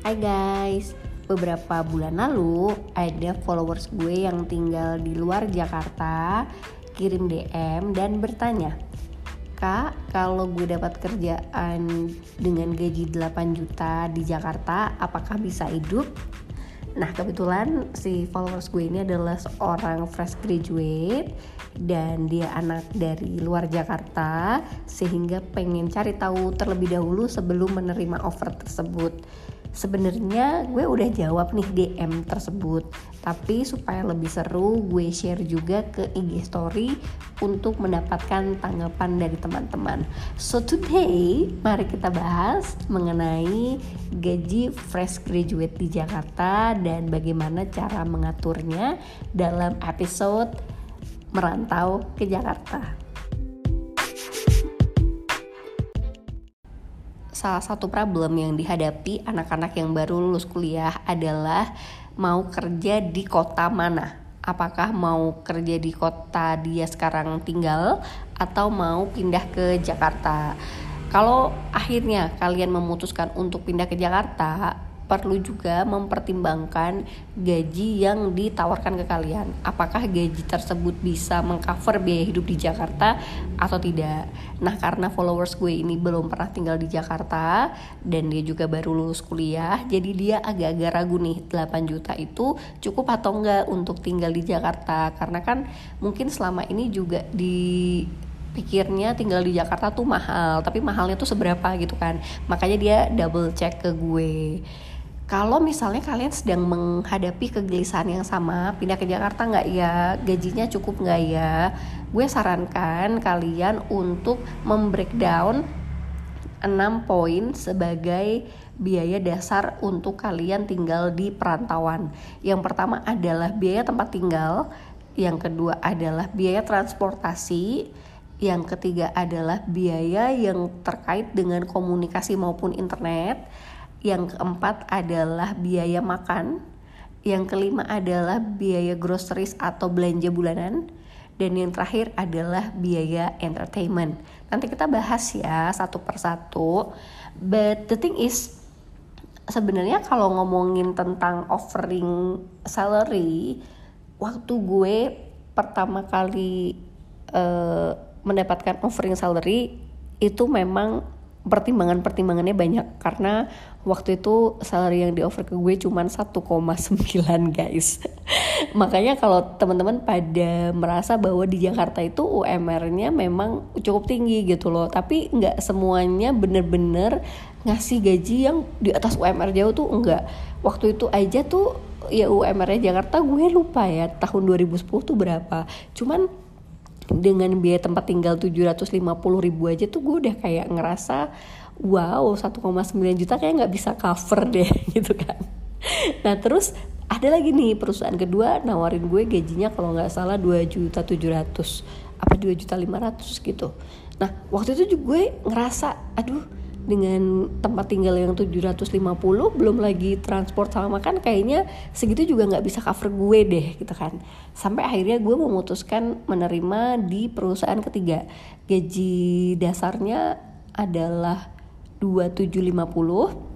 Hai guys, beberapa bulan lalu ada followers gue yang tinggal di luar Jakarta kirim DM dan bertanya, Kak, kalau gue dapat kerjaan dengan gaji 8 juta di Jakarta, apakah bisa hidup? Nah kebetulan si followers gue ini adalah seorang fresh graduate dan dia anak dari luar Jakarta sehingga pengen cari tahu terlebih dahulu sebelum menerima offer tersebut sebenarnya gue udah jawab nih DM tersebut tapi supaya lebih seru gue share juga ke IG story untuk mendapatkan tanggapan dari teman-teman. So today mari kita bahas mengenai gaji fresh graduate di Jakarta dan bagaimana cara mengaturnya dalam episode merantau ke Jakarta salah satu problem yang dihadapi anak-anak yang baru lulus kuliah adalah mau kerja di kota mana. Apakah mau kerja di kota dia sekarang tinggal atau mau pindah ke Jakarta? Kalau akhirnya kalian memutuskan untuk pindah ke Jakarta, perlu juga mempertimbangkan gaji yang ditawarkan ke kalian. Apakah gaji tersebut bisa mengcover biaya hidup di Jakarta atau tidak? Nah, karena followers gue ini belum pernah tinggal di Jakarta dan dia juga baru lulus kuliah, jadi dia agak-agak ragu nih 8 juta itu cukup atau enggak untuk tinggal di Jakarta karena kan mungkin selama ini juga di pikirnya tinggal di Jakarta tuh mahal tapi mahalnya tuh seberapa gitu kan makanya dia double check ke gue kalau misalnya kalian sedang menghadapi kegelisahan yang sama pindah ke Jakarta nggak ya? Gajinya cukup nggak ya? Gue sarankan kalian untuk membreakdown 6 poin sebagai biaya dasar untuk kalian tinggal di perantauan. Yang pertama adalah biaya tempat tinggal yang kedua adalah biaya transportasi yang ketiga adalah biaya yang terkait dengan komunikasi maupun internet yang keempat adalah biaya makan, yang kelima adalah biaya groceries atau belanja bulanan, dan yang terakhir adalah biaya entertainment. Nanti kita bahas ya satu persatu. But the thing is sebenarnya kalau ngomongin tentang offering salary, waktu gue pertama kali uh, mendapatkan offering salary itu memang pertimbangan-pertimbangannya banyak. Karena waktu itu salary yang di offer ke gue cuma 1,9 guys. Makanya kalau teman-teman pada merasa bahwa di Jakarta itu UMR-nya memang cukup tinggi gitu loh. Tapi nggak semuanya bener-bener ngasih gaji yang di atas UMR jauh tuh enggak waktu itu aja tuh ya UMR-nya Jakarta gue lupa ya tahun 2010 tuh berapa. Cuman dengan biaya tempat tinggal 750 ribu aja tuh gue udah kayak ngerasa wow 1,9 juta kayak nggak bisa cover deh gitu kan. Nah terus ada lagi nih perusahaan kedua nawarin gue gajinya kalau nggak salah 2 juta 700 apa 2 juta 500 gitu. Nah waktu itu juga gue ngerasa aduh dengan tempat tinggal yang 750 belum lagi transport sama makan kayaknya segitu juga nggak bisa cover gue deh gitu kan sampai akhirnya gue memutuskan menerima di perusahaan ketiga gaji dasarnya adalah 2750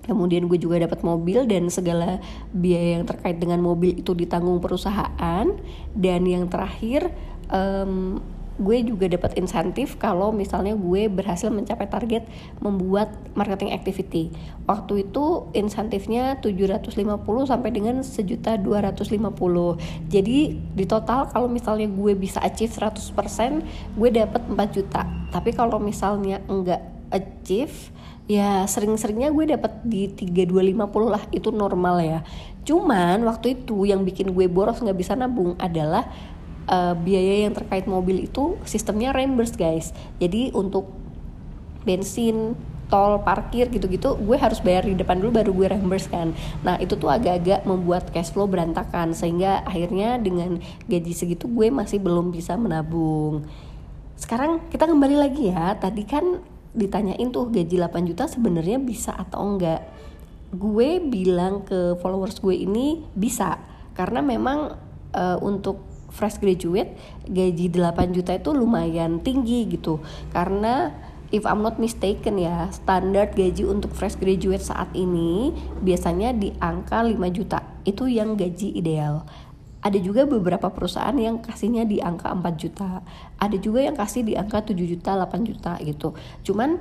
Kemudian gue juga dapat mobil dan segala biaya yang terkait dengan mobil itu ditanggung perusahaan. Dan yang terakhir um, gue juga dapat insentif kalau misalnya gue berhasil mencapai target membuat marketing activity. Waktu itu insentifnya 750 sampai dengan sejuta 250. Jadi di total kalau misalnya gue bisa achieve 100%, gue dapat 4 juta. Tapi kalau misalnya enggak achieve ya sering-seringnya gue dapat di 3250 lah itu normal ya cuman waktu itu yang bikin gue boros nggak bisa nabung adalah uh, biaya yang terkait mobil itu sistemnya reimburse guys. Jadi untuk bensin tol parkir gitu-gitu gue harus bayar di depan dulu baru gue reimburse kan. Nah itu tuh agak-agak membuat cash flow berantakan sehingga akhirnya dengan gaji segitu gue masih belum bisa menabung. Sekarang kita kembali lagi ya. Tadi kan ditanyain tuh gaji 8 juta sebenarnya bisa atau enggak. Gue bilang ke followers gue ini bisa karena memang uh, untuk fresh graduate gaji 8 juta itu lumayan tinggi gitu karena if I'm not mistaken ya, standar gaji untuk fresh graduate saat ini biasanya di angka 5 juta. Itu yang gaji ideal. Ada juga beberapa perusahaan yang kasihnya di angka 4 juta. Ada juga yang kasih di angka 7 juta, 8 juta gitu. Cuman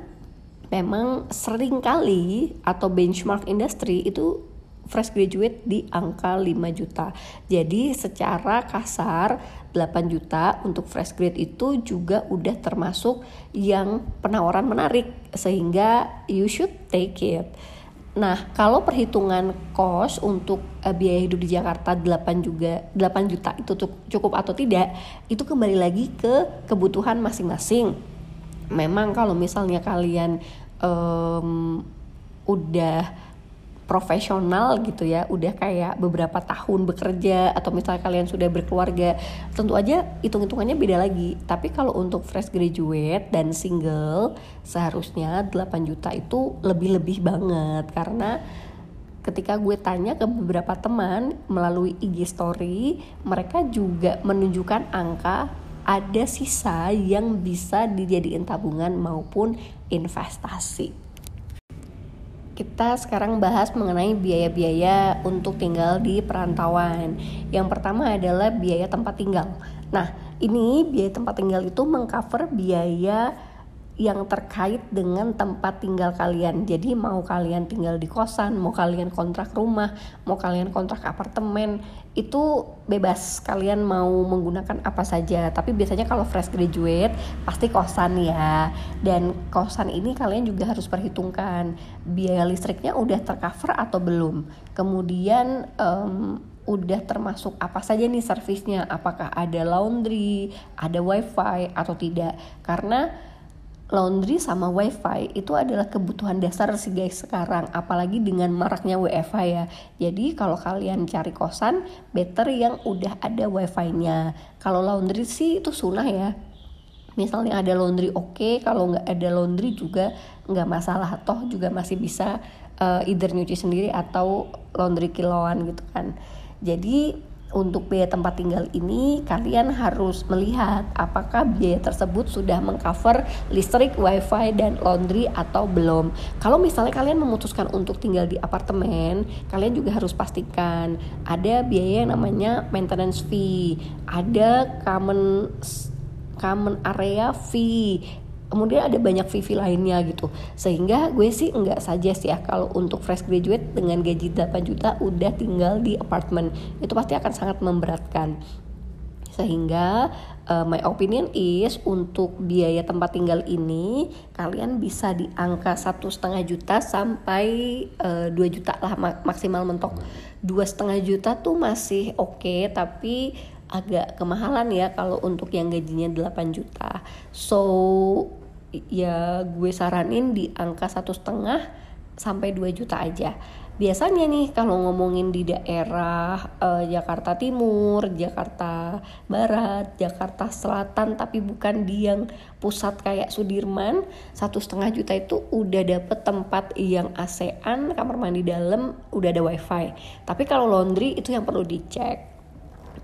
memang sering kali atau benchmark industri itu fresh graduate di angka 5 juta. Jadi secara kasar 8 juta untuk fresh grade itu juga udah termasuk yang penawaran menarik sehingga you should take it. Nah, kalau perhitungan cost untuk uh, biaya hidup di Jakarta 8 juga 8 juta itu cukup atau tidak, itu kembali lagi ke kebutuhan masing-masing. Memang kalau misalnya kalian um, udah profesional gitu ya udah kayak beberapa tahun bekerja atau misalnya kalian sudah berkeluarga tentu aja hitung-hitungannya beda lagi. Tapi kalau untuk fresh graduate dan single seharusnya 8 juta itu lebih-lebih banget. Karena ketika gue tanya ke beberapa teman melalui IG story mereka juga menunjukkan angka ada sisa yang bisa dijadiin tabungan maupun investasi kita sekarang bahas mengenai biaya-biaya untuk tinggal di perantauan. Yang pertama adalah biaya tempat tinggal. Nah, ini biaya tempat tinggal itu mengcover biaya yang terkait dengan tempat tinggal kalian. Jadi mau kalian tinggal di kosan, mau kalian kontrak rumah, mau kalian kontrak apartemen, itu bebas kalian mau menggunakan apa saja. Tapi biasanya kalau fresh graduate pasti kosan ya. Dan kosan ini kalian juga harus perhitungkan biaya listriknya udah tercover atau belum. Kemudian um, udah termasuk apa saja nih servisnya, apakah ada laundry, ada wifi atau tidak. Karena laundry sama wifi itu adalah kebutuhan dasar sih guys sekarang. Apalagi dengan maraknya WFH ya. Jadi kalau kalian cari kosan better yang udah ada wifi-nya. Kalau laundry sih itu sunnah ya. Misalnya ada laundry oke okay, kalau nggak ada laundry juga nggak masalah. Toh juga masih bisa uh, either nyuci sendiri atau laundry kiloan gitu kan. Jadi untuk biaya tempat tinggal ini kalian harus melihat apakah biaya tersebut sudah mengcover listrik, wifi, dan laundry atau belum. Kalau misalnya kalian memutuskan untuk tinggal di apartemen, kalian juga harus pastikan ada biaya yang namanya maintenance fee, ada common common area fee, kemudian ada banyak VV lainnya gitu. Sehingga gue sih saja sih ya kalau untuk fresh graduate dengan gaji 8 juta udah tinggal di apartemen. Itu pasti akan sangat memberatkan. Sehingga uh, my opinion is untuk biaya tempat tinggal ini kalian bisa di angka satu setengah juta sampai uh, eh, 2 juta lah maksimal mentok. Dua setengah juta tuh masih oke okay, tapi agak kemahalan ya kalau untuk yang gajinya 8 juta. So ya gue saranin di angka satu setengah sampai 2 juta aja. Biasanya nih kalau ngomongin di daerah uh, Jakarta Timur, Jakarta Barat, Jakarta Selatan tapi bukan di yang pusat kayak Sudirman satu setengah juta itu udah dapet tempat yang ASEAN kamar mandi dalam udah ada wifi. Tapi kalau laundry itu yang perlu dicek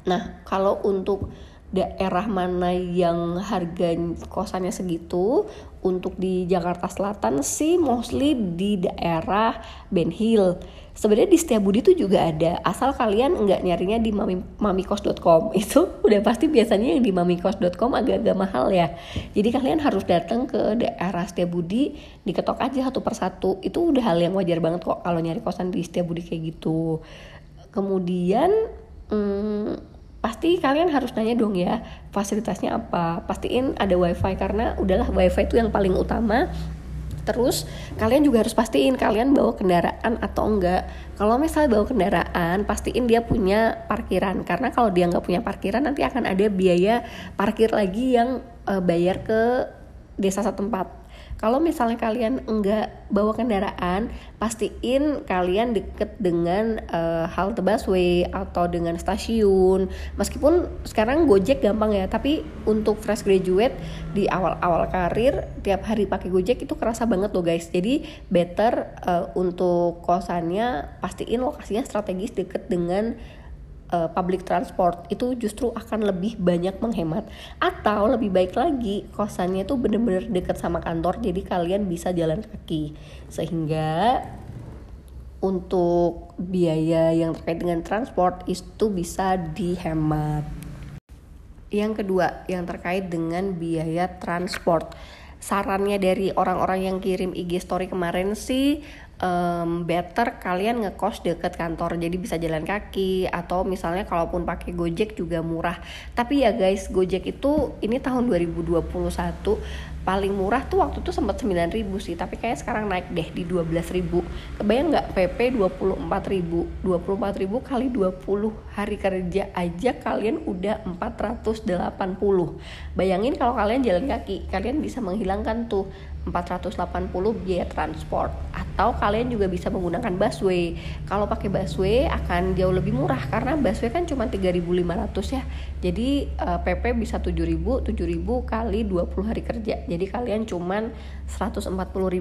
nah kalau untuk daerah mana yang harga kosannya segitu untuk di Jakarta Selatan sih mostly di daerah Ben Hill. Sebenarnya di Setiabudi itu juga ada asal kalian nggak nyarinya di mami, mamikos.com itu udah pasti biasanya yang di mamikos.com agak-agak mahal ya. Jadi kalian harus datang ke daerah Setiabudi diketok aja satu persatu. Itu udah hal yang wajar banget kok kalau nyari kosan di Setiabudi kayak gitu. Kemudian hmm, pasti kalian harus nanya dong ya fasilitasnya apa. Pastiin ada wifi karena udahlah wifi itu yang paling utama. Terus kalian juga harus pastiin kalian bawa kendaraan atau enggak. Kalau misalnya bawa kendaraan pastiin dia punya parkiran. Karena kalau dia nggak punya parkiran nanti akan ada biaya parkir lagi yang uh, bayar ke desa setempat kalau misalnya kalian enggak bawa kendaraan, pastiin kalian deket dengan uh, halte busway atau dengan stasiun. Meskipun sekarang Gojek gampang ya, tapi untuk fresh graduate di awal-awal karir tiap hari pakai Gojek itu kerasa banget loh guys. Jadi better uh, untuk kosannya pastiin lokasinya strategis deket dengan uh, public transport itu justru akan lebih banyak menghemat atau lebih baik lagi kosannya itu bener-bener deket sama kantor jadi kalian bisa jalan kaki sehingga untuk biaya yang terkait dengan transport itu bisa dihemat. Yang kedua, yang terkait dengan biaya transport. Sarannya dari orang-orang yang kirim IG story kemarin sih um, better kalian ngekos deket kantor. Jadi bisa jalan kaki atau misalnya kalaupun pakai Gojek juga murah. Tapi ya guys Gojek itu ini tahun 2021 paling murah tuh waktu itu sempat 9000 sih. Tapi kayak sekarang naik deh di 12000 kebayang nggak? PP 24000 24000 kali 20 hari kerja aja kalian udah 480 bayangin kalau kalian jalan kaki kalian bisa menghilangkan tuh 480 biaya transport. Atau kalian juga bisa menggunakan busway. Kalau pakai busway akan jauh lebih murah karena busway kan cuma 3.500 ya. Jadi uh, eh, PP bisa 7.000 7.000 kali 20 hari kerja. Jadi kalian cuman 140.000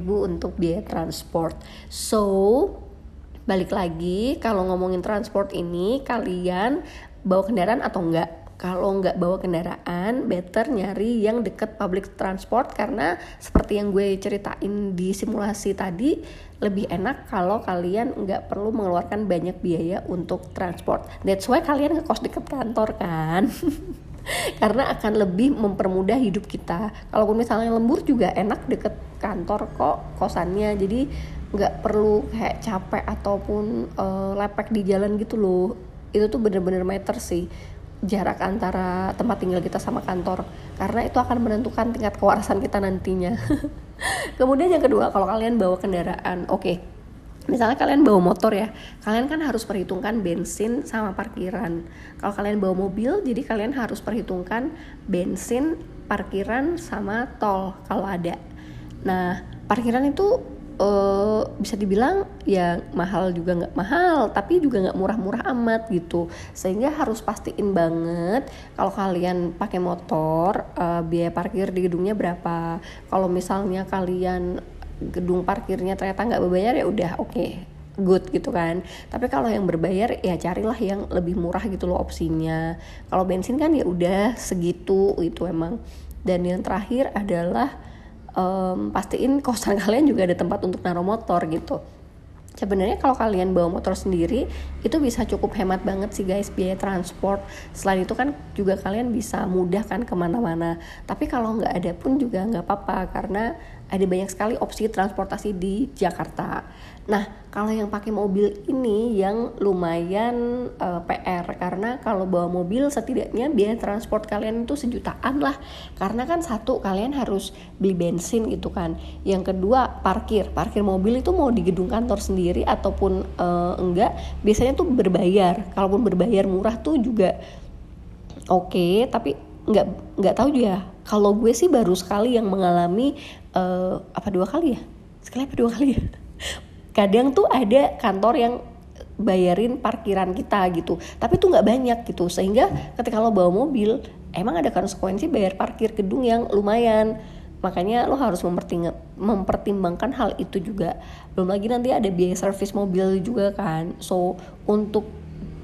untuk biaya transport. So balik lagi kalau ngomongin transport ini kalian bawa kendaraan atau enggak kalau nggak bawa kendaraan better nyari yang deket public transport karena seperti yang gue ceritain di simulasi tadi lebih enak kalau kalian nggak perlu mengeluarkan banyak biaya untuk transport. That's why kalian ngekos deket kantor kan? Karena akan lebih mempermudah hidup kita. Kalaupun misalnya lembur juga enak deket kantor kok kosannya. Jadi nggak perlu kayak capek ataupun uh, lepek di jalan gitu loh. Itu tuh bener-bener meter sih jarak antara tempat tinggal kita sama kantor karena itu akan menentukan tingkat kewarasan kita nantinya. Kemudian yang kedua, kalau kalian bawa kendaraan, oke. Okay, misalnya kalian bawa motor ya, kalian kan harus perhitungkan bensin sama parkiran. Kalau kalian bawa mobil, jadi kalian harus perhitungkan bensin, parkiran sama tol kalau ada. Nah, parkiran itu uh, bisa dibilang ya mahal juga nggak mahal tapi juga nggak murah-murah amat gitu. Sehingga harus pastiin banget kalau kalian pakai motor uh, biaya parkir di gedungnya berapa. Kalau misalnya kalian gedung parkirnya ternyata nggak berbayar ya udah oke okay, good gitu kan. Tapi kalau yang berbayar ya carilah yang lebih murah gitu loh opsinya. Kalau bensin kan ya udah segitu itu emang. Dan yang terakhir adalah um, pastiin kosan kalian juga ada tempat untuk naruh motor gitu. Sebenarnya kalau kalian bawa motor sendiri itu bisa cukup hemat banget sih guys biaya transport. Selain itu kan juga kalian bisa mudah kan ke mana-mana. Tapi kalau nggak ada pun juga nggak apa-apa karena ada banyak sekali opsi transportasi di Jakarta Nah, kalau yang pakai mobil ini yang lumayan uh, eh, PR karena kalau bawa mobil setidaknya biaya transport kalian itu sejutaan lah. Karena kan satu kalian harus beli bensin gitu kan. Yang kedua parkir. Parkir mobil itu mau di gedung kantor sendiri ataupun uh, enggak, biasanya tuh berbayar. Kalaupun berbayar murah tuh juga oke, okay, tapi nggak nggak tahu ya. Kalau gue sih baru sekali yang mengalami uh, apa dua kali ya? Sekali apa dua kali ya? Kadang tuh ada kantor yang bayarin parkiran kita gitu. Tapi tuh nggak banyak gitu. Sehingga ketika lo bawa mobil emang ada konsekuensi bayar parkir gedung yang lumayan. Makanya lo harus mempertimbangkan hal itu juga. Belum lagi nanti ada biaya servis mobil juga kan. So untuk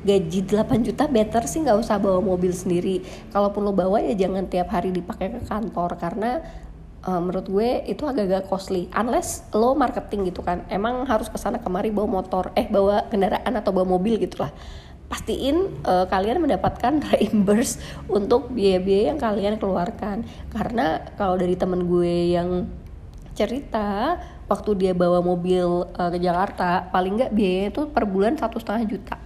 gaji 8 juta better sih nggak usah bawa mobil sendiri. Kalaupun lo bawa ya jangan tiap hari dipakai ke kantor. Karena uh, menurut gue itu agak-agak costly. Unless lo marketing gitu kan. Emang harus ke sana kemari bawa motor. Eh bawa kendaraan atau bawa mobil gitulah. Pastiin uh, kalian mendapatkan reimburse untuk biaya-biaya yang kalian keluarkan. Karena kalau dari temen gue yang cerita waktu dia bawa mobil uh, ke Jakarta paling nggak biayanya itu per bulan satu setengah juta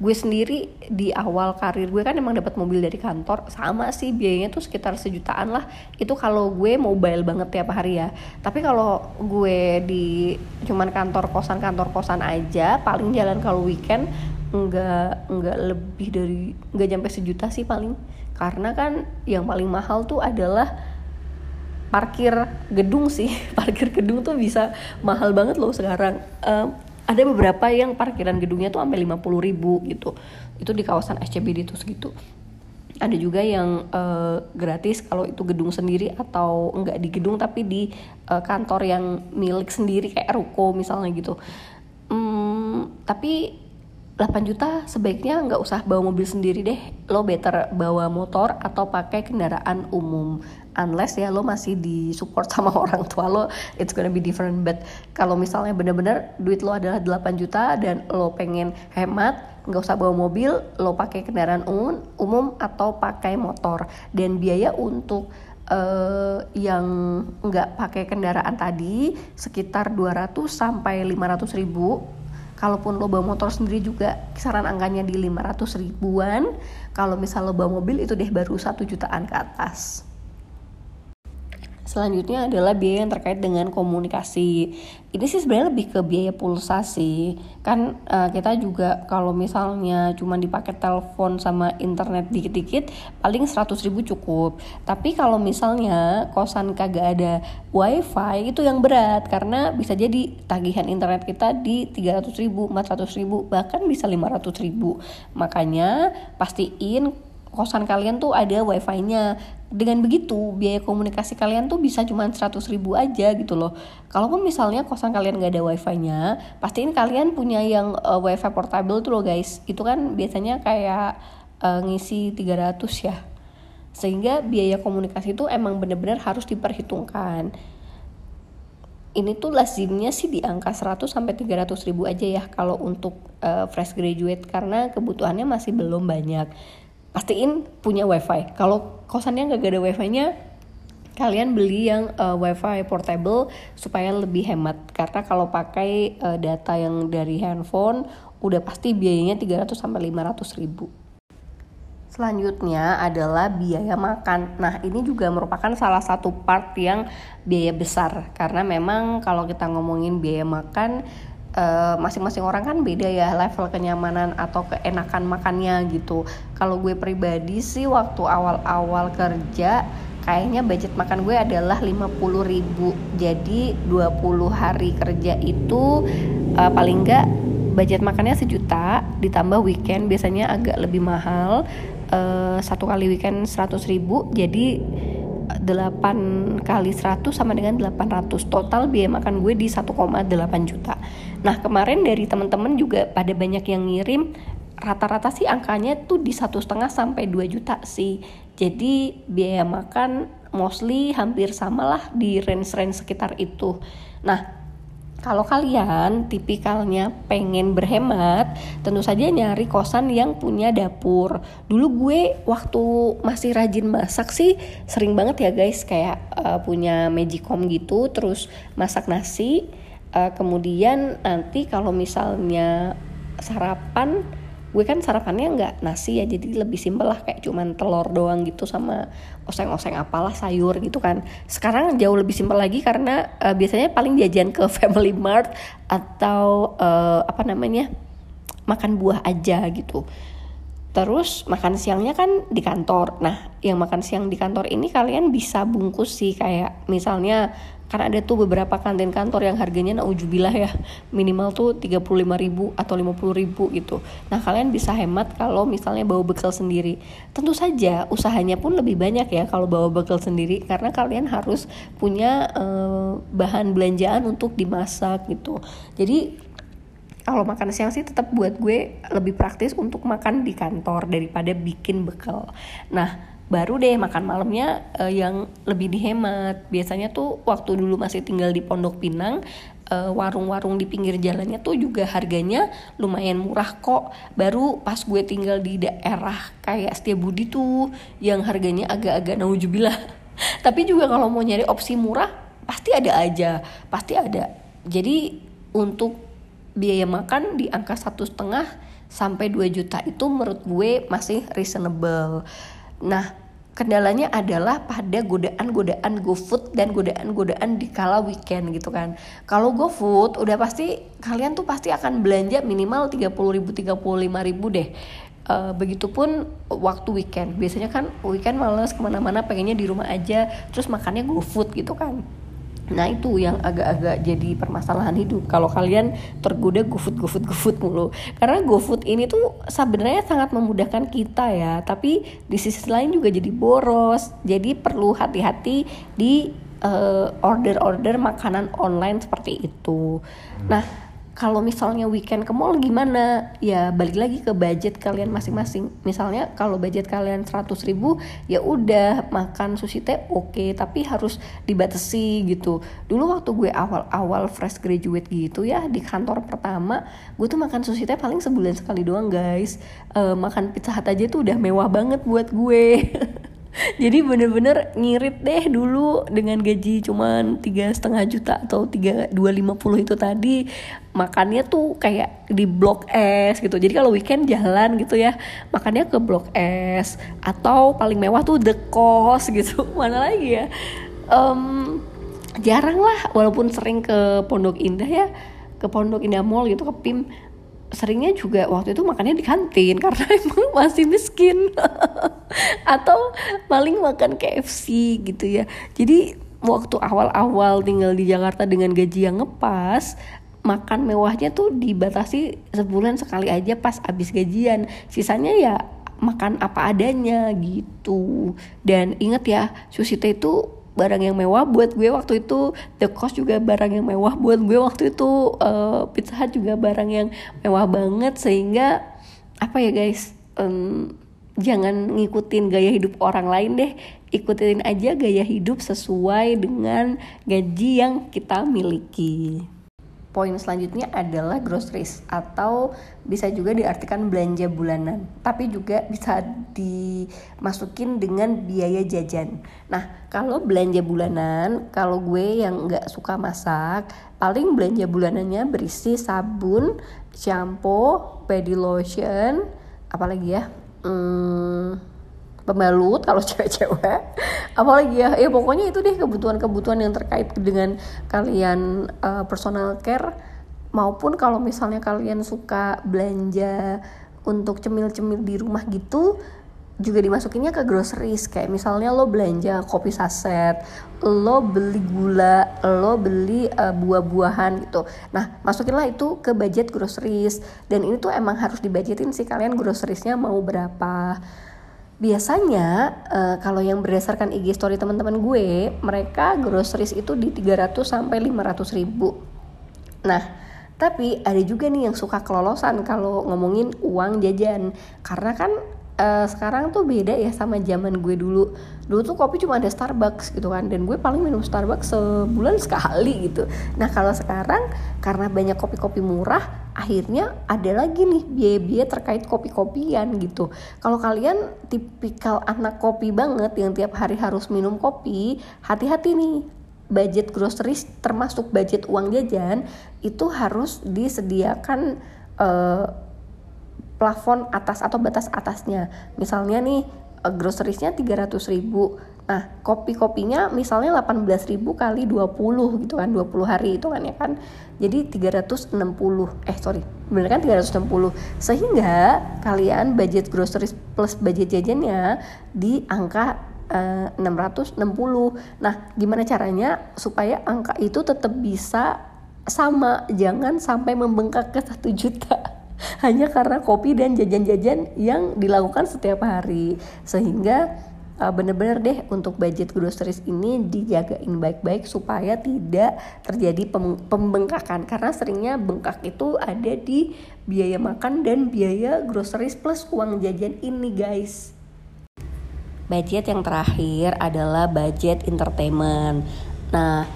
gue sendiri di awal karir gue kan emang dapat mobil dari kantor sama sih biayanya tuh sekitar sejutaan lah. Itu kalau gue mobile banget tiap hari ya. Tapi kalau gue di cuman kantor kosan kantor kosan aja paling jalan kalau weekend nggak nggak lebih dari nggak sampai sejuta sih paling. Karena kan yang paling mahal tuh adalah parkir gedung sih. Parkir gedung tuh bisa mahal banget loh sekarang. Um, ada beberapa yang parkiran gedungnya tuh sampai 50 ribu gitu. Itu di kawasan SCBD itu segitu. Ada juga yang uh, gratis kalau itu gedung sendiri atau enggak di gedung tapi di uh, kantor yang milik sendiri kayak ruko misalnya gitu. Hmm, tapi 8 juta sebaiknya nggak usah bawa mobil sendiri deh. Lo better bawa motor atau pakai kendaraan umum unless ya lo masih di support sama orang tua lo it's gonna be different. But kalau misalnya bener-bener duit lo adalah 8 juta dan lo pengen hemat nggak usah bawa mobil lo pakai kendaraan umum umum atau pakai motor. Dan biaya untuk uh, yang nggak pakai kendaraan tadi sekitar 200 sampai 500 ribu. Kalaupun lo bawa motor sendiri juga kisaran angkanya di 500 ribuan. Kalau misal lo bawa mobil itu deh baru satu jutaan ke atas Selanjutnya adalah biaya yang terkait dengan komunikasi. Ini sih sebenarnya lebih ke biaya pulsa sih. Kan uh, kita juga kalau misalnya cuma dipakai telepon sama internet dikit-dikit paling 100 ribu cukup. Tapi kalau misalnya kosan kagak ada wifi itu yang berat karena bisa jadi tagihan internet kita di 300 ribu, 400 ribu, bahkan bisa 500 ribu. Makanya pastiin kosan kalian tuh ada wifi-nya. Dengan begitu biaya komunikasi kalian tuh bisa cuma 100 ribu aja gitu loh. Kalaupun misalnya kosan kalian gak ada wifi-nya pastiin kalian punya yang uh, wifi portable tuh loh guys. Itu kan biasanya kayak uh, ngisi 300 ya. Sehingga biaya komunikasi itu emang bener-bener harus diperhitungkan. Ini tuh lazimnya sih di angka 100 sampai 300 ribu aja ya kalau untuk uh, fresh graduate karena kebutuhannya masih belum banyak pastiin punya wifi. Kalau kosannya nggak ada wifi-nya kalian beli yang uh, wifi portable supaya lebih hemat. Karena kalau pakai uh, data yang dari handphone udah pasti biayanya 300 sampai 500 ribu. Selanjutnya adalah biaya makan. Nah, ini juga merupakan salah satu part yang biaya besar. Karena memang kalau kita ngomongin biaya makan masing-masing uh, orang kan beda ya level kenyamanan atau keenakan makannya gitu. Kalau gue pribadi sih waktu awal-awal kerja kayaknya budget makan gue adalah 50 ribu. Jadi 20 hari kerja itu uh, paling enggak budget makannya sejuta ditambah weekend biasanya agak lebih mahal. Uh, satu kali weekend 100 ribu jadi 8 kali 100 sama dengan 800 total biaya makan gue di 1,8 juta nah kemarin dari teman-teman juga pada banyak yang ngirim rata-rata sih angkanya tuh di satu setengah sampai 2 juta sih jadi biaya makan mostly hampir sama lah di range-range sekitar itu nah kalau kalian tipikalnya pengen berhemat, tentu saja nyari kosan yang punya dapur. Dulu gue waktu masih rajin masak sih sering banget ya guys kayak uh, punya magicom gitu, terus masak nasi. Uh, kemudian nanti kalau misalnya sarapan gue kan sarapannya nggak nasi ya jadi lebih simpel lah kayak cuman telur doang gitu sama oseng-oseng apalah sayur gitu kan. Sekarang jauh lebih simpel lagi karena uh, biasanya paling jajan ke Family Mart atau uh, apa namanya makan buah aja gitu Terus makan siangnya kan di kantor. Nah, yang makan siang di kantor ini kalian bisa bungkus sih kayak misalnya karena ada tuh beberapa kantin kantor yang harganya naujubillah ya. Minimal tuh 35 ribu atau 50 ribu gitu. Nah kalian bisa hemat kalau misalnya bawa bekal sendiri. Tentu saja usahanya pun lebih banyak ya kalau bawa bekal sendiri karena kalian harus punya uh, bahan belanjaan untuk dimasak gitu. Jadi kalau makan siang sih tetap buat gue lebih praktis untuk makan di kantor daripada bikin bekal. Nah, baru deh makan malamnya uh, yang lebih dihemat. Biasanya tuh waktu dulu masih tinggal di Pondok Pinang, eh, warung-warung di pinggir jalannya tuh juga harganya lumayan murah kok. Baru pas gue tinggal di daerah kayak Budi tuh yang harganya agak-agak naujubillah. Tapi juga kalau mau nyari opsi murah pasti ada aja, pasti ada. Jadi untuk biaya makan di angka satu setengah sampai 2 juta itu menurut gue masih reasonable. Nah, kendalanya adalah pada godaan-godaan GoFood dan godaan-godaan di kala weekend gitu kan. Kalau GoFood udah pasti kalian tuh pasti akan belanja minimal 30 ribu 35 ribu deh. Uh, begitupun waktu weekend biasanya kan weekend males ke mana-mana pengennya di rumah aja terus makannya GoFood gitu kan Nah itu yang agak-agak jadi permasalahan hidup kalau kalian tergoda GoFood GoFood GoFood mulu. Karena GoFood ini tuh sebenarnya sangat memudahkan kita ya, tapi di sisi lain juga jadi boros. Jadi perlu hati-hati di order eh, order-order makanan online seperti itu. Nah, kalau misalnya weekend ke mall gimana? Ya balik lagi ke budget kalian masing-masing. Misalnya kalau budget kalian 100 ribu ya udah makan sushi teh oke okay, tapi harus dibatasi gitu. Dulu waktu gue awal-awal fresh graduate gitu ya di kantor pertama gue tuh makan sushi teh paling sebulan sekali doang guys. Uh, makan pizza hut aja tuh udah mewah banget buat gue jadi bener-bener ngirit deh dulu dengan gaji cuman tiga setengah juta atau tiga dua lima puluh itu tadi makannya tuh kayak di blok S gitu. Jadi kalau weekend jalan gitu ya makannya ke blok S atau paling mewah tuh the cost gitu. Mana lagi ya? Um, jarang lah walaupun sering ke Pondok Indah ya ke Pondok Indah Mall gitu ke PIM seringnya juga waktu itu makannya di kantin karena emang masih miskin. Atau paling makan KFC gitu ya. Jadi waktu awal-awal tinggal di Jakarta dengan gaji yang ngepas makan mewahnya tuh dibatasi sebulan sekali aja pas abis gajian. Sisanya ya makan apa adanya gitu. Dan inget ya sushi teh itu barang yang mewah buat gue waktu itu. The cost juga barang yang mewah buat gue waktu itu. Uh, pizza hut juga barang yang mewah banget sehingga apa ya guys um, jangan ngikutin gaya hidup orang lain deh. Ikutin aja gaya hidup sesuai dengan gaji yang kita miliki Poin selanjutnya adalah groceries atau bisa juga diartikan belanja bulanan, tapi juga bisa dimasukin dengan biaya jajan. Nah, kalau belanja bulanan, kalau gue yang nggak suka masak, paling belanja bulanannya berisi sabun, shampoo, body lotion, apalagi ya, hmm, pembalut kalau cewek-cewek. Apalagi ya ya pokoknya itu deh kebutuhan-kebutuhan yang terkait dengan kalian uh, personal care maupun kalau misalnya kalian suka belanja untuk cemil-cemil di rumah gitu juga dimasukinnya ke groceries. Kayak misalnya lo belanja kopi saset, lo beli gula, lo beli uh, buah-buahan gitu. Nah, masukinlah itu ke budget groceries. Dan ini tuh emang harus dibudgetin sih kalian groceriesnya mau berapa biasanya uh, kalau yang berdasarkan IG story teman-teman gue mereka groceries itu di 300 sampai 500 ribu. Nah tapi ada juga nih yang suka kelolosan kalau ngomongin uang jajan. Karena kan uh, sekarang tuh beda ya sama zaman gue dulu. Dulu tuh kopi cuma ada Starbucks gitu kan. Dan gue paling minum Starbucks sebulan sekali gitu. Nah kalau sekarang karena banyak kopi-kopi murah akhirnya ada lagi nih biaya-biaya terkait kopi-kopian gitu. Kalau kalian tipikal anak kopi banget yang tiap hari harus minum kopi hati-hati nih. Budget groceries termasuk budget uang jajan itu harus disediakan uh, plafon atas atau batas atasnya. Misalnya nih eh, groceriesnya 300 ribu. Nah, kopi-kopinya misalnya 18 ribu kali 20 gitu kan, 20 hari itu kan ya kan. Jadi 360, eh sorry, bener kan 360. Sehingga kalian budget groceries plus budget jajannya di angka eh, 660. Nah, gimana caranya supaya angka itu tetap bisa sama, jangan sampai membengkak ke 1 juta hanya karena kopi dan jajan-jajan yang dilakukan setiap hari. Sehingga uh, bener-bener deh untuk budget groceries ini dijagain baik-baik supaya tidak terjadi pembengkakan. Karena seringnya bengkak itu ada di biaya makan dan biaya groceries plus uang jajan ini guys. Budget yang terakhir adalah budget entertainment. Nah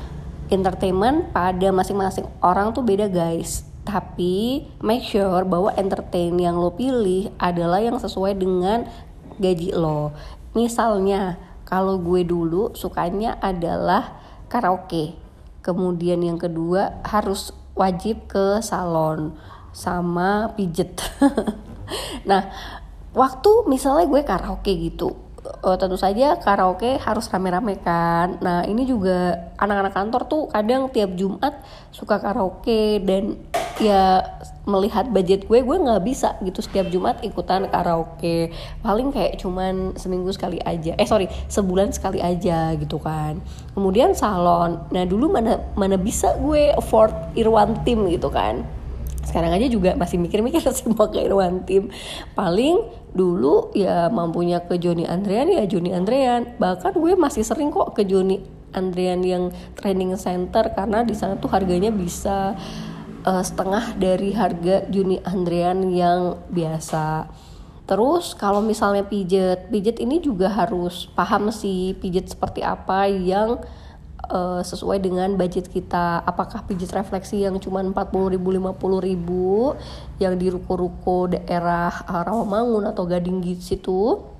entertainment pada masing-masing orang tuh beda guys tapi make sure bahwa entertain yang lo pilih adalah yang sesuai dengan gaji lo. Misalnya, kalau gue dulu sukanya adalah karaoke. Kemudian yang kedua harus wajib ke salon sama pijet. nah, waktu misalnya gue karaoke gitu, uh, tentu saja karaoke harus rame-rame kan. Nah ini juga anak-anak kantor tuh kadang tiap Jumat suka karaoke dan ya melihat budget gue gue nggak bisa gitu setiap Jumat ikutan karaoke. Paling kayak cuman seminggu sekali aja. Eh sorry sebulan sekali aja gitu kan. Kemudian salon. Nah dulu mana mana bisa gue afford Irwan Tim gitu kan sekarang aja juga masih mikir-mikir semua ke Irwan Tim paling dulu ya mampunya ke Joni Andrean ya Joni Andrean bahkan gue masih sering kok ke Joni Andrean yang training center karena di sana tuh harganya bisa uh, setengah dari harga Juni Andrean yang biasa. Terus kalau misalnya pijet, pijet ini juga harus paham sih pijet seperti apa yang uh, sesuai dengan budget kita. Apakah pijet refleksi yang cuma 40 ribu, 50 ribu yang di ruko-ruko daerah uh, Rawamangun atau Gading gitu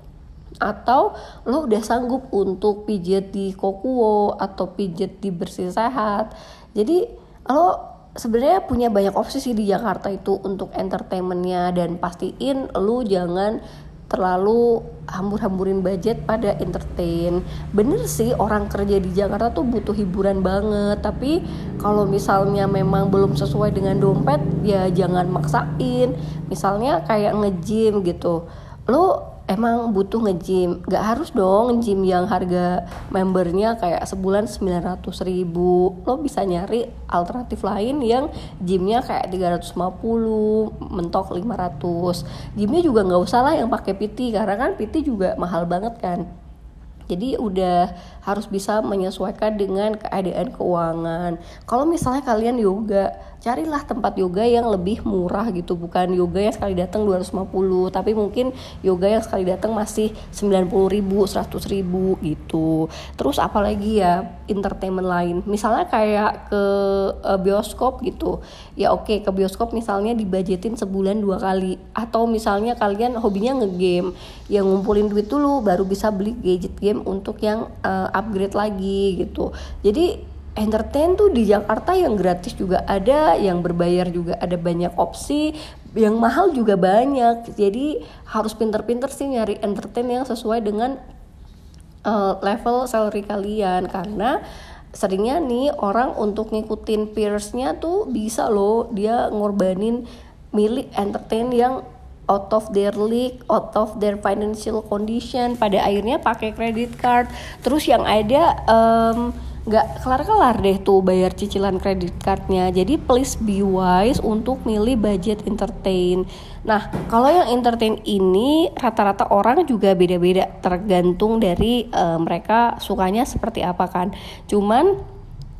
atau lo udah sanggup untuk pijet di Kokuo atau pijet di Bersih Sehat. Jadi lo sebenarnya punya banyak opsi sih di Jakarta itu untuk entertainmentnya dan pastiin lu jangan terlalu hambur-hamburin budget pada entertain. Bener sih orang kerja di Jakarta tuh butuh hiburan banget, tapi kalau misalnya memang belum sesuai dengan dompet ya jangan maksain. Misalnya kayak nge-gym gitu. Lu emang butuh nge-gym. Gak harus dong gym yang harga membernya kayak sebulan 900 ribu. Lo bisa nyari alternatif lain yang gymnya kayak 350 mentok 500 gymnya juga nggak usah lah yang pakai PT karena kan PT juga mahal banget kan. Jadi udah harus bisa menyesuaikan dengan keadaan keuangan. Kalau misalnya kalian yoga, carilah tempat yoga yang lebih murah gitu, bukan yoga yang sekali datang 250, tapi mungkin yoga yang sekali datang masih 90 ribu, 100 ribu gitu. Terus apalagi ya entertainment lain, misalnya kayak ke uh, bioskop gitu, ya oke ke bioskop misalnya dibajetin sebulan dua kali, atau misalnya kalian hobinya ngegame, yang ngumpulin duit dulu baru bisa beli gadget game untuk yang uh, upgrade lagi gitu. Jadi entertain tuh di Jakarta yang gratis juga ada, yang berbayar juga ada banyak opsi, yang mahal juga banyak. Jadi harus pinter-pinter sih nyari entertain yang sesuai dengan uh, level salary kalian karena seringnya nih orang untuk ngikutin peersnya tuh bisa loh dia ngorbanin milik entertain yang out of their league, out of their financial condition, pada akhirnya pakai credit card. Terus yang ada um, nggak kelar-kelar deh tuh bayar cicilan kredit cardnya. Jadi please be wise untuk milih budget entertain. Nah kalau yang entertain ini rata-rata orang juga beda-beda tergantung dari uh, mereka sukanya seperti apa kan. Cuman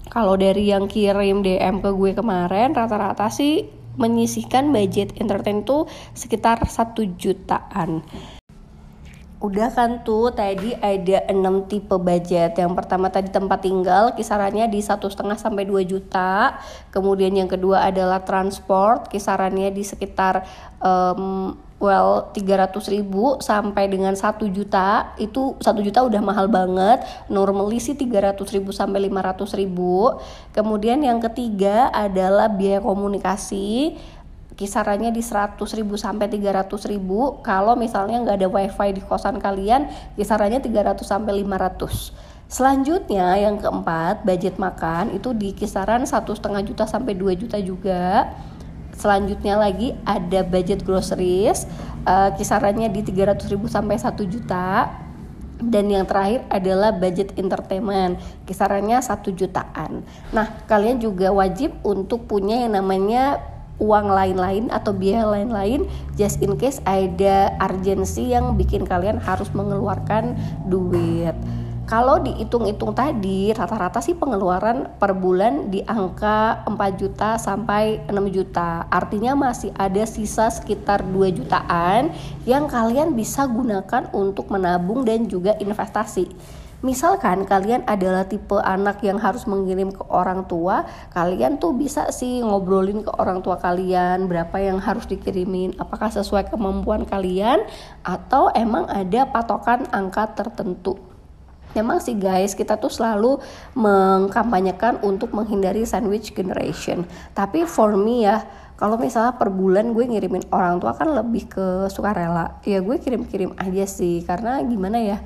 kalau dari yang kirim DM ke gue kemarin rata-rata sih menyisihkan budget entertain itu sekitar satu jutaan Udah kan tuh tadi ada 6 tipe budget. Yang pertama tadi tempat tinggal kisarannya di satu setengah sampai 2 juta. Kemudian yang kedua adalah transport kisarannya di sekitar um, well 300 ribu sampai dengan 1 juta itu 1 juta udah mahal banget normally sih 300 ribu sampai 500 ribu kemudian yang ketiga adalah biaya komunikasi kisarannya di 100 ribu sampai 300 ribu kalau misalnya nggak ada wifi di kosan kalian kisarannya 300 sampai 500 Selanjutnya yang keempat budget makan itu di kisaran satu setengah juta sampai 2 juta juga. Selanjutnya lagi ada budget groceries uh, kisarannya di 300 ribu sampai 1 juta. Dan yang terakhir adalah budget entertainment kisarannya satu jutaan. Nah kalian juga wajib untuk punya yang namanya uang lain-lain atau biaya lain-lain just in case ada urgensi yang bikin kalian harus mengeluarkan duit. Kalau dihitung-hitung tadi rata-rata sih pengeluaran per bulan di angka 4 juta sampai 6 juta. Artinya masih ada sisa sekitar 2 jutaan yang kalian bisa gunakan untuk menabung dan juga investasi. Misalkan kalian adalah tipe anak yang harus mengirim ke orang tua, kalian tuh bisa sih ngobrolin ke orang tua kalian berapa yang harus dikirimin, apakah sesuai kemampuan kalian atau emang ada patokan angka tertentu. Memang sih guys, kita tuh selalu mengkampanyekan untuk menghindari sandwich generation. Tapi for me ya, kalau misalnya per bulan gue ngirimin orang tua kan lebih ke sukarela. Ya gue kirim-kirim aja sih, karena gimana ya,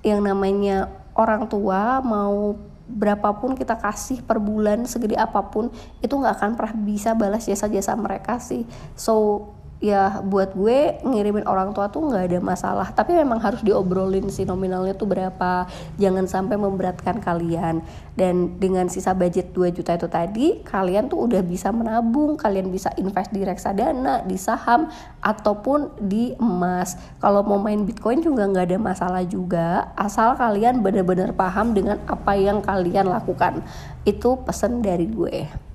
yang namanya orang tua mau berapapun kita kasih per bulan segede apa pun itu nggak akan pernah bisa balas jasa-jasa mereka sih. So ya buat gue ngirimin orang tua tuh nggak ada masalah. Tapi memang harus diobrolin sih nominalnya tuh berapa. Jangan sampai memberatkan kalian. Dan dengan sisa budget 2 juta itu tadi kalian tuh udah bisa menabung. Kalian bisa invest di reksadana di saham ataupun di emas. Kalau mau main bitcoin juga nggak ada masalah juga. Asal kalian benar-benar paham dengan apa yang kalian lakukan. Itu pesan dari gue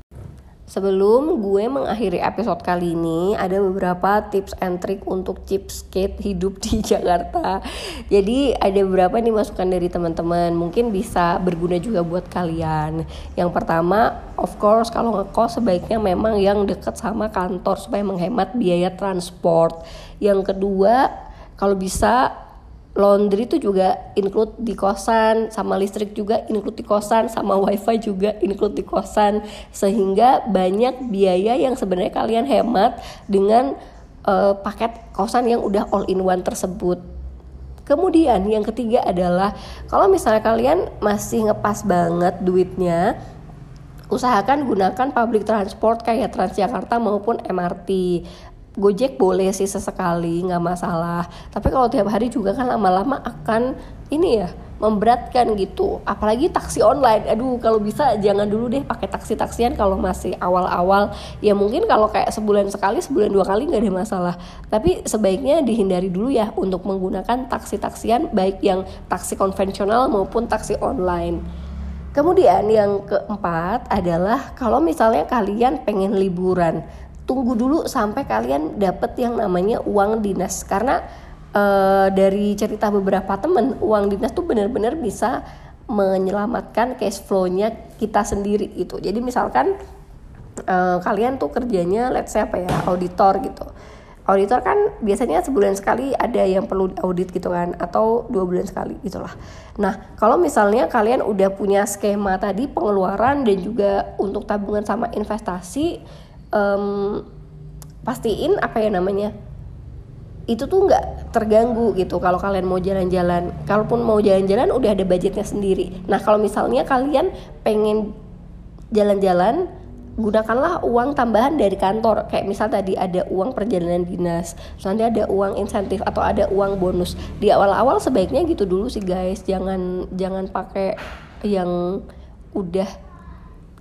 Sebelum gue mengakhiri episode kali ini, ada beberapa tips and trick untuk skate hidup di Jakarta. Jadi ada beberapa nih masukan dari teman-teman, mungkin bisa berguna juga buat kalian. Yang pertama, of course kalau ngekos sebaiknya memang yang deket sama kantor supaya menghemat biaya transport. Yang kedua, kalau bisa laundry itu juga include di kosan sama listrik juga include di kosan sama wifi juga include di kosan. Sehingga banyak biaya yang sebenarnya kalian hemat dengan uh, paket kosan yang udah all in one tersebut. Kemudian yang ketiga adalah kalau misalnya kalian masih ngepas banget duitnya usahakan gunakan public transport kayak Transjakarta maupun MRT Gojek boleh sih sesekali nggak masalah. Tapi kalau tiap hari juga kan lama-lama akan ini ya memberatkan gitu. Apalagi taksi online. Aduh kalau bisa jangan dulu deh pakai taksi taksian kalau masih awal-awal. Ya mungkin kalau kayak sebulan sekali sebulan dua kali nggak ada masalah. Tapi sebaiknya dihindari dulu ya untuk menggunakan taksi taksian baik yang taksi konvensional maupun taksi online. Kemudian yang keempat adalah kalau misalnya kalian pengen liburan tunggu dulu sampai kalian dapet yang namanya uang dinas. Karena uh, dari cerita beberapa temen uang dinas tuh benar-benar bisa menyelamatkan cash flow-nya kita sendiri gitu. Jadi misalkan uh, kalian tuh kerjanya let's say apa ya auditor gitu. Auditor kan biasanya sebulan sekali ada yang perlu audit gitu kan atau dua bulan sekali gitulah. Nah kalau misalnya kalian udah punya skema tadi pengeluaran dan juga untuk tabungan sama investasi um, pastiin apa ya namanya itu tuh nggak terganggu gitu kalau kalian mau jalan-jalan. Kalaupun mau jalan-jalan udah ada budgetnya sendiri. Nah kalau misalnya kalian pengen jalan-jalan gunakanlah uang tambahan dari kantor. Kayak misal tadi ada uang perjalanan dinas nanti ada uang insentif atau ada uang bonus. Di awal-awal sebaiknya gitu dulu sih guys. Jangan jangan pakai yang udah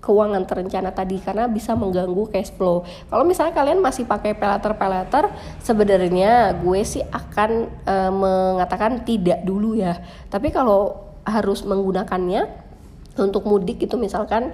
keuangan terencana tadi karena bisa mengganggu cash flow. Kalau misalnya kalian masih pakai peleter-peleter, sebenarnya gue sih akan e, mengatakan tidak dulu ya. Tapi kalau harus menggunakannya untuk mudik itu misalkan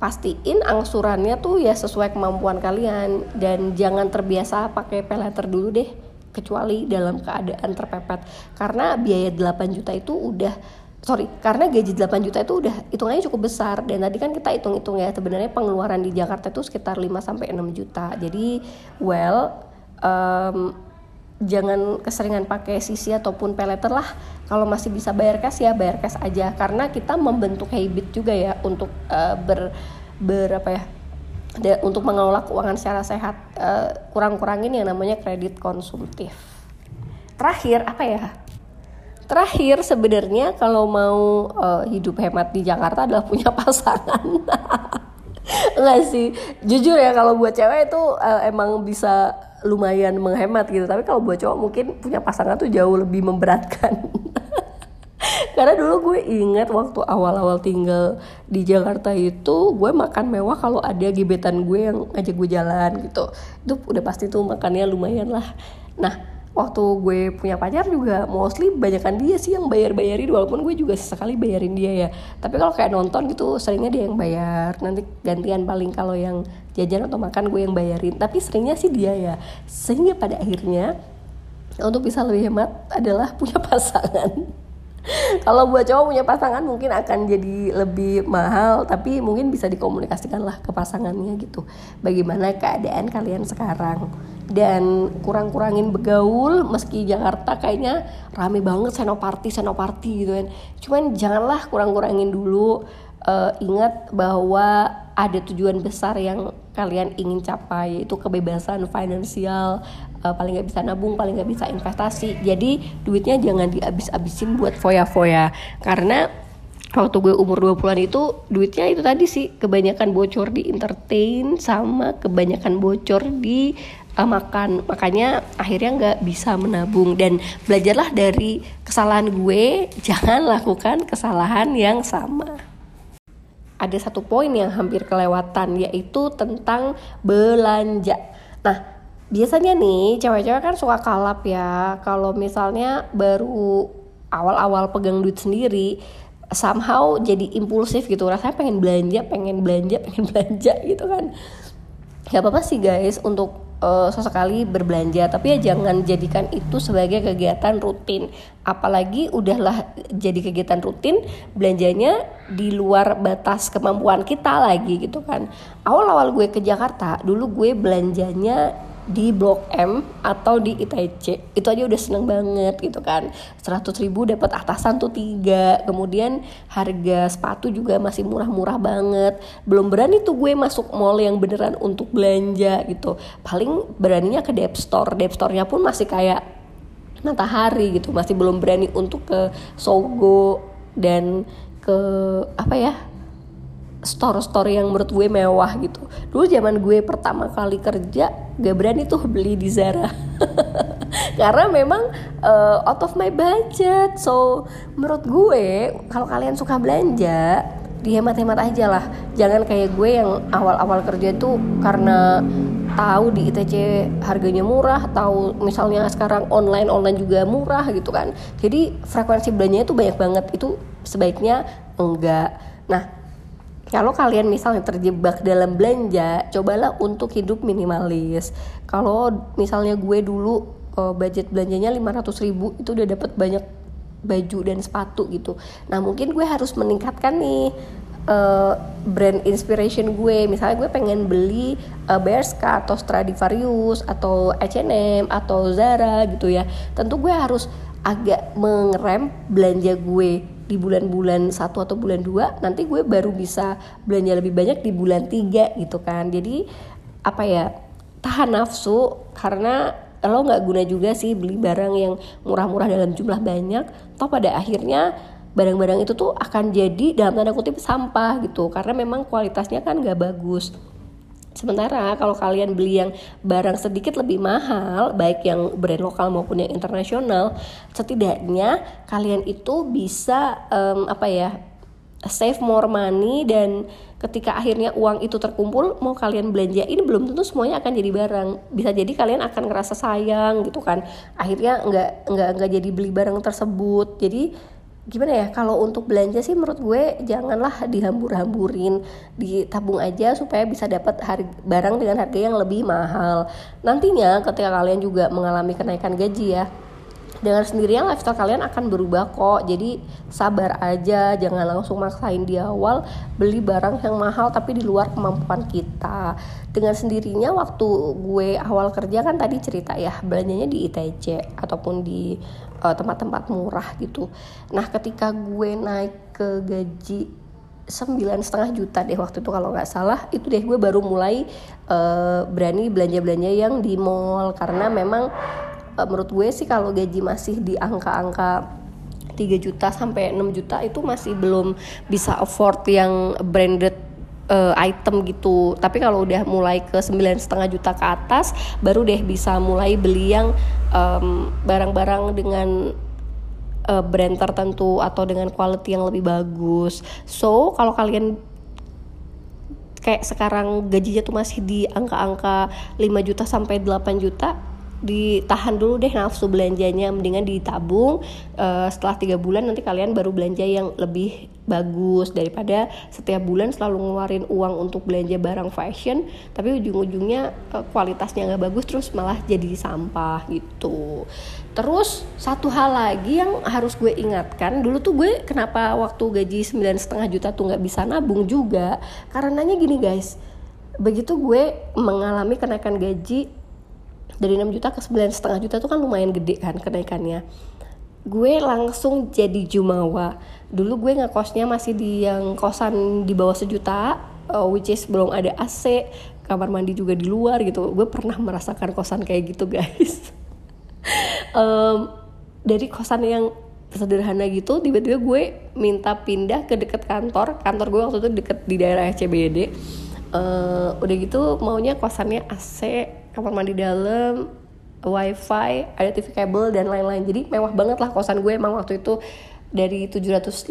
pastiin angsurannya tuh ya sesuai kemampuan kalian dan jangan terbiasa pakai peleter dulu deh kecuali dalam keadaan terpepet karena biaya 8 juta itu udah sorry karena gaji 8 juta itu udah hitungannya cukup besar dan tadi kan kita hitung-hitung ya sebenarnya pengeluaran di Jakarta itu sekitar 5 sampai 6 juta. Jadi well um, jangan keseringan pakai sisi ataupun peleter lah. Kalau masih bisa bayar cash ya bayar cash aja karena kita membentuk habit juga ya untuk uh, ber apa ya de, untuk mengelola keuangan secara sehat uh, kurang-kurangin yang namanya kredit konsumtif. Terakhir apa ya? Terakhir sebenarnya kalau mau uh, hidup hemat di Jakarta adalah punya pasangan. Enggak sih. Jujur ya kalau buat cewek itu uh, emang bisa lumayan menghemat gitu. Tapi kalau buat cowok mungkin punya pasangan tuh jauh lebih memberatkan. Karena dulu gue inget waktu awal-awal tinggal di Jakarta itu gue makan mewah kalau ada gebetan gue yang ngajak gue jalan gitu. Itu udah pasti tuh makannya lumayan lah. Nah waktu gue punya pacar juga mostly banyakkan dia sih yang bayar bayarin walaupun gue juga sesekali bayarin dia ya. Tapi kalau kayak nonton gitu seringnya dia yang bayar. Nanti gantian paling kalau yang jajan atau makan gue yang bayarin. Tapi seringnya sih dia ya. Sehingga pada akhirnya untuk bisa lebih hemat adalah punya pasangan kalau buat cowok punya pasangan mungkin akan jadi lebih mahal tapi mungkin bisa dikomunikasikan lah ke pasangannya gitu. Bagaimana keadaan kalian sekarang? Dan kurang-kurangin begaul meski Jakarta kayaknya rame banget senoparti senoparti gitu kan. Cuman janganlah kurang-kurangin dulu. Uh, ingat bahwa ada tujuan besar yang kalian ingin capai yaitu kebebasan finansial uh, paling nggak bisa nabung paling nggak bisa investasi. Jadi duitnya jangan dihabis-habisin buat foya-foya. Karena waktu gue umur 20-an itu duitnya itu tadi sih kebanyakan bocor di entertain sama kebanyakan bocor di uh, makan. Makanya akhirnya nggak bisa menabung. Dan belajarlah dari kesalahan gue jangan lakukan kesalahan yang sama. Ada satu poin yang hampir kelewatan yaitu tentang belanja. Nah, biasanya nih cewek-cewek kan suka kalap ya. Kalau misalnya baru awal-awal pegang duit sendiri, somehow jadi impulsif gitu. Rasanya pengen belanja pengen belanja pengen belanja gitu kan. Gak apa-apa sih guys untuk uh, sesekali berbelanja. Tapi ya jangan jadikan itu sebagai kegiatan rutin. Apalagi udahlah jadi kegiatan rutin belanjanya di luar batas kemampuan kita lagi gitu kan. Awal-awal gue ke Jakarta dulu gue belanjanya di Blok M atau di ITC itu aja udah seneng banget gitu kan. 100 ribu dapat atasan tuh tiga. Kemudian harga sepatu juga masih murah-murah banget. Belum berani tuh gue masuk mall yang beneran untuk belanja gitu. Paling beraninya ke Dep Store. Dep Store-nya pun masih kayak matahari gitu. Masih belum berani untuk ke Sogo dan ke apa ya store-store yang menurut gue mewah gitu. Dulu zaman gue pertama kali kerja gak berani tuh beli di Zara. Karena memang uh, out of my budget. So menurut gue kalau kalian suka belanja dihemat-hemat aja lah. Jangan kayak gue yang awal-awal kerja itu karena tahu di ITC harganya murah tahu misalnya sekarang online online juga murah gitu kan. Jadi frekuensi belanjanya itu banyak banget. Itu sebaiknya enggak. Nah kalau kalian misalnya terjebak dalam belanja, cobalah untuk hidup minimalis. Kalau misalnya gue dulu uh, budget belanjanya 500 ribu itu udah dapat banyak baju dan sepatu gitu. Nah mungkin gue harus meningkatkan nih uh, brand inspiration gue. Misalnya gue pengen beli uh, Bershka atau Stradivarius atau H&M atau Zara gitu ya. Tentu gue harus agak mengerem belanja gue di bulan-bulan satu atau bulan dua nanti gue baru bisa belanja lebih banyak di bulan tiga gitu kan. Jadi apa ya tahan nafsu karena lo nggak guna juga sih beli barang yang murah-murah dalam jumlah banyak. Toh pada akhirnya barang-barang itu tuh akan jadi dalam tanda kutip sampah gitu. Karena memang kualitasnya kan nggak bagus Sementara kalau kalian beli yang barang sedikit lebih mahal, baik yang brand lokal maupun yang internasional, setidaknya kalian itu bisa um, apa ya save more money dan ketika akhirnya uang itu terkumpul mau kalian belanjain belum tentu semuanya akan jadi barang. Bisa jadi kalian akan ngerasa sayang gitu kan. Akhirnya nggak nggak nggak jadi beli barang tersebut. Jadi gimana ya kalau untuk belanja sih menurut gue janganlah dihambur-hamburin ditabung aja supaya bisa dapat barang dengan harga yang lebih mahal. Nantinya ketika kalian juga mengalami kenaikan gaji ya dengan sendirinya lifestyle kalian akan berubah kok. Jadi sabar aja jangan langsung maksain di awal beli barang yang mahal tapi di luar kemampuan kita dengan sendirinya waktu gue awal kerja kan tadi cerita ya belanjanya di ITC ataupun di uh, tempat-tempat murah gitu. Nah ketika gue naik ke gaji sembilan setengah juta deh waktu itu kalau nggak salah itu deh gue baru mulai uh, berani belanja-belanja yang di mall karena memang uh, menurut gue sih kalau gaji masih di angka-angka 3 juta sampai 6 juta itu masih belum bisa afford yang branded uh, item gitu. Tapi kalau udah mulai ke sembilan setengah juta ke atas baru deh bisa mulai beli yang barang-barang um, dengan uh, brand tertentu atau dengan quality yang lebih bagus. So kalau kalian kayak sekarang gajinya tuh masih di angka-angka 5 juta sampai 8 juta ditahan dulu deh nafsu belanjanya mendingan ditabung uh, setelah tiga bulan nanti kalian baru belanja yang lebih bagus. Daripada setiap bulan selalu ngeluarin uang untuk belanja barang fashion tapi ujung-ujungnya uh, kualitasnya nggak bagus terus malah jadi sampah gitu. Terus satu hal lagi yang harus gue ingatkan dulu tuh gue kenapa waktu gaji sembilan setengah juta tuh nggak bisa nabung juga? Karenanya gini guys. Begitu gue mengalami kenaikan gaji dari 6 juta ke sembilan setengah juta itu kan lumayan gede kan kenaikannya. Gue langsung jadi jumawa. Dulu gue ngekosnya masih di yang kosan di bawah sejuta uh, which is belum ada AC kamar mandi juga di luar gitu. Gue pernah merasakan kosan kayak gitu guys. Um, dari kosan yang sederhana gitu tiba-tiba gue minta pindah ke deket kantor. Kantor gue waktu itu deket di daerah CBD uh, udah gitu maunya kosannya AC kamar mandi dalam wifi ada TV kabel dan lain-lain jadi mewah banget lah kosan gue emang waktu itu dari 750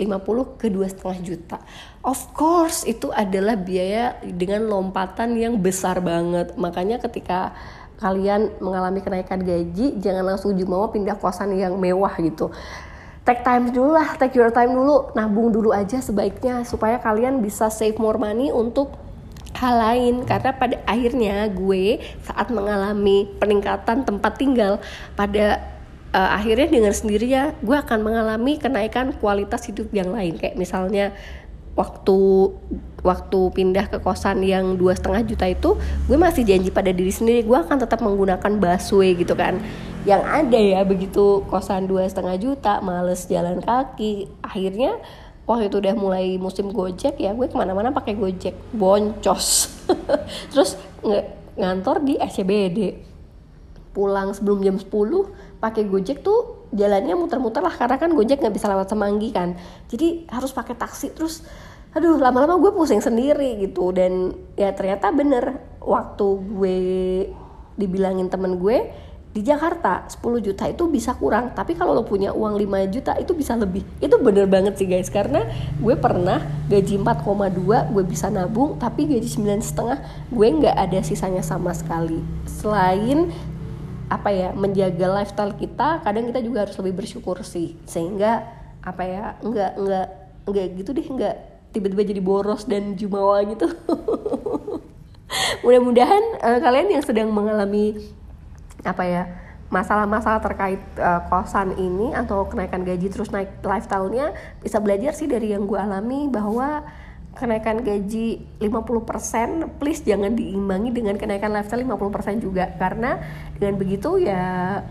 ke dua setengah juta. Of course itu adalah biaya dengan lompatan yang besar banget. Makanya ketika kalian mengalami kenaikan gaji, jangan langsung jumawa pindah kosan yang mewah gitu take time dulu lah take your time dulu nabung dulu aja sebaiknya supaya kalian bisa save more money untuk hal lain. Karena pada akhirnya gue saat mengalami peningkatan tempat tinggal pada uh, akhirnya dengan sendirinya gue akan mengalami kenaikan kualitas hidup yang lain. Kayak misalnya waktu waktu pindah ke kosan yang dua setengah juta itu gue masih janji pada diri sendiri gue akan tetap menggunakan busway gitu kan. Yang ada ya begitu kosan dua setengah juta males jalan kaki akhirnya waktu itu udah mulai musim gojek ya gue ke mana-mana pakai gojek. Boncos. Terus nge ngantor di SCBD pulang sebelum jam 10 pakai gojek tuh jalannya muter-muter lah karena kan gojek nggak bisa lewat semanggi kan. Jadi harus pakai taksi terus aduh lama-lama gue pusing sendiri gitu. Dan ya ternyata bener waktu gue dibilangin temen gue di Jakarta 10 juta itu bisa kurang tapi kalau lo punya uang 5 juta itu bisa lebih. Itu bener banget sih guys karena gue pernah gaji 4,2 gue bisa nabung tapi gaji 9 setengah gue nggak ada sisanya sama sekali. Selain apa ya menjaga lifestyle kita kadang kita juga harus lebih bersyukur sih. Sehingga apa ya nggak nggak nggak gitu deh nggak tiba-tiba jadi boros dan jumawa gitu. Mudah-mudahan uh, kalian yang sedang mengalami apa ya masalah-masalah terkait uh, kosan ini atau kenaikan gaji terus naik lifestyle-nya bisa belajar sih dari yang gue alami bahwa kenaikan gaji 50% please jangan diimbangi dengan kenaikan lifestyle 50% juga. Karena dengan begitu ya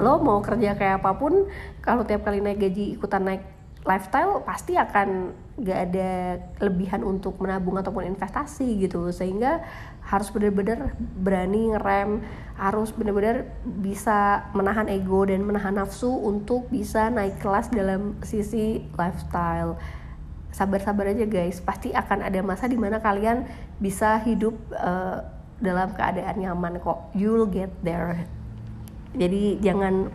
lo mau kerja kayak apa pun kalau tiap kali naik gaji ikutan naik lifestyle pasti akan gak ada kelebihan untuk menabung ataupun investasi gitu. Sehingga harus benar-benar berani ngerem harus benar-benar bisa menahan ego dan menahan nafsu untuk bisa naik kelas dalam sisi lifestyle. Sabar-sabar aja guys. Pasti akan ada masa di mana kalian bisa hidup uh, dalam keadaan nyaman kok. You'll get there. Jadi jangan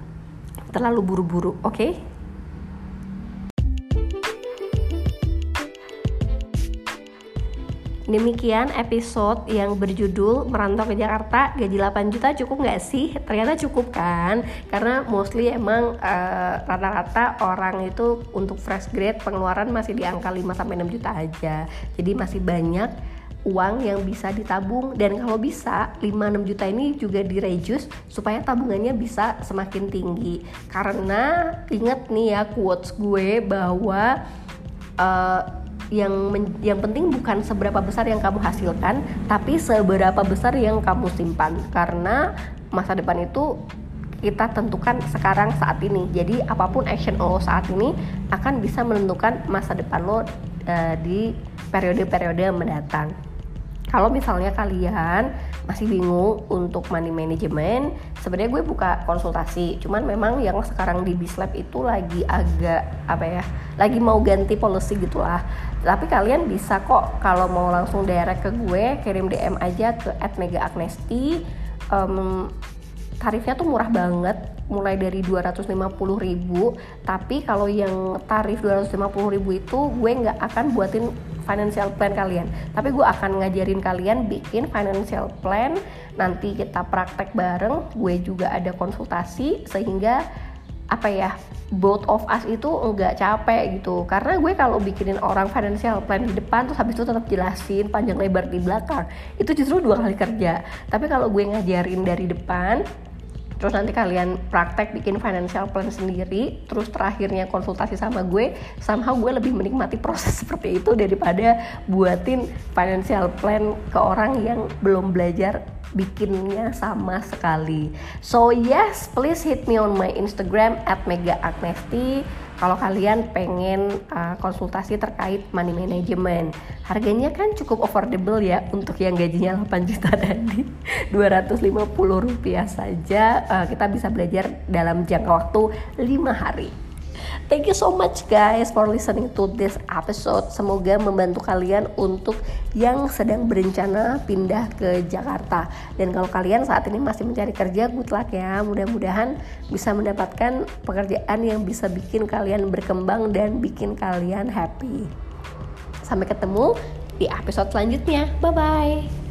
terlalu buru-buru oke? okay? Demikian episode yang berjudul Merantau ke Jakarta. Gaji 8 juta cukup nggak sih? Ternyata cukup kan? Karena mostly emang eh, rata-rata uh, orang itu untuk fresh grade pengeluaran masih di angka 5-6 juta aja. Jadi masih banyak uang yang bisa ditabung. Dan kalau bisa 5-6 juta ini juga direjus supaya tabungannya bisa semakin tinggi. Karena inget nih ya quotes gue bahwa uh, yang men, yang penting bukan seberapa besar yang kamu hasilkan, tapi seberapa besar yang kamu simpan. Karena masa depan itu kita tentukan sekarang saat ini. Jadi apa pun action lo saat ini akan bisa menentukan masa depan lo uh, di periode-periode mendatang kalau misalnya kalian masih bingung untuk money management sebenarnya gue buka konsultasi cuman memang yang sekarang di Bislab itu lagi agak apa ya lagi mau ganti policy gitulah tapi kalian bisa kok kalau mau langsung direct ke gue kirim DM aja ke @megaagnesti um, tarifnya tuh murah banget mulai dari 250 ribu. Tapi kalau yang tarif 250 ribu itu gue nggak akan buatin financial plan kalian. Tapi gue akan ngajarin kalian bikin financial plan. Nanti kita praktek bareng gue juga ada konsultasi sehingga apa ya both of us itu enggak capek gitu. Karena gue kalau bikinin orang financial plan di depan terus habis itu tetap jelasin panjang lebar di belakang itu justru dua kali kerja. Tapi kalau gue ngajarin dari depan terus nanti kalian praktek bikin financial plan sendiri terus terakhirnya konsultasi sama gue somehow gue lebih menikmati proses seperti itu daripada buatin financial plan ke orang yang belum belajar bikinnya sama sekali so yes please hit me on my instagram at mega kalau kalian pengen uh, konsultasi terkait money management. Harganya kan cukup affordable ya untuk yang gajinya 8 juta tadi. 250 rupiah saja uh, kita bisa belajar dalam jangka waktu 5 hari. Thank you so much guys for listening to this episode. Semoga membantu kalian untuk yang sedang berencana pindah ke Jakarta. Dan kalau kalian saat ini masih mencari kerja, good luck ya. Mudah-mudahan bisa mendapatkan pekerjaan yang bisa bikin kalian berkembang dan bikin kalian happy. Sampai ketemu di episode selanjutnya. Bye bye.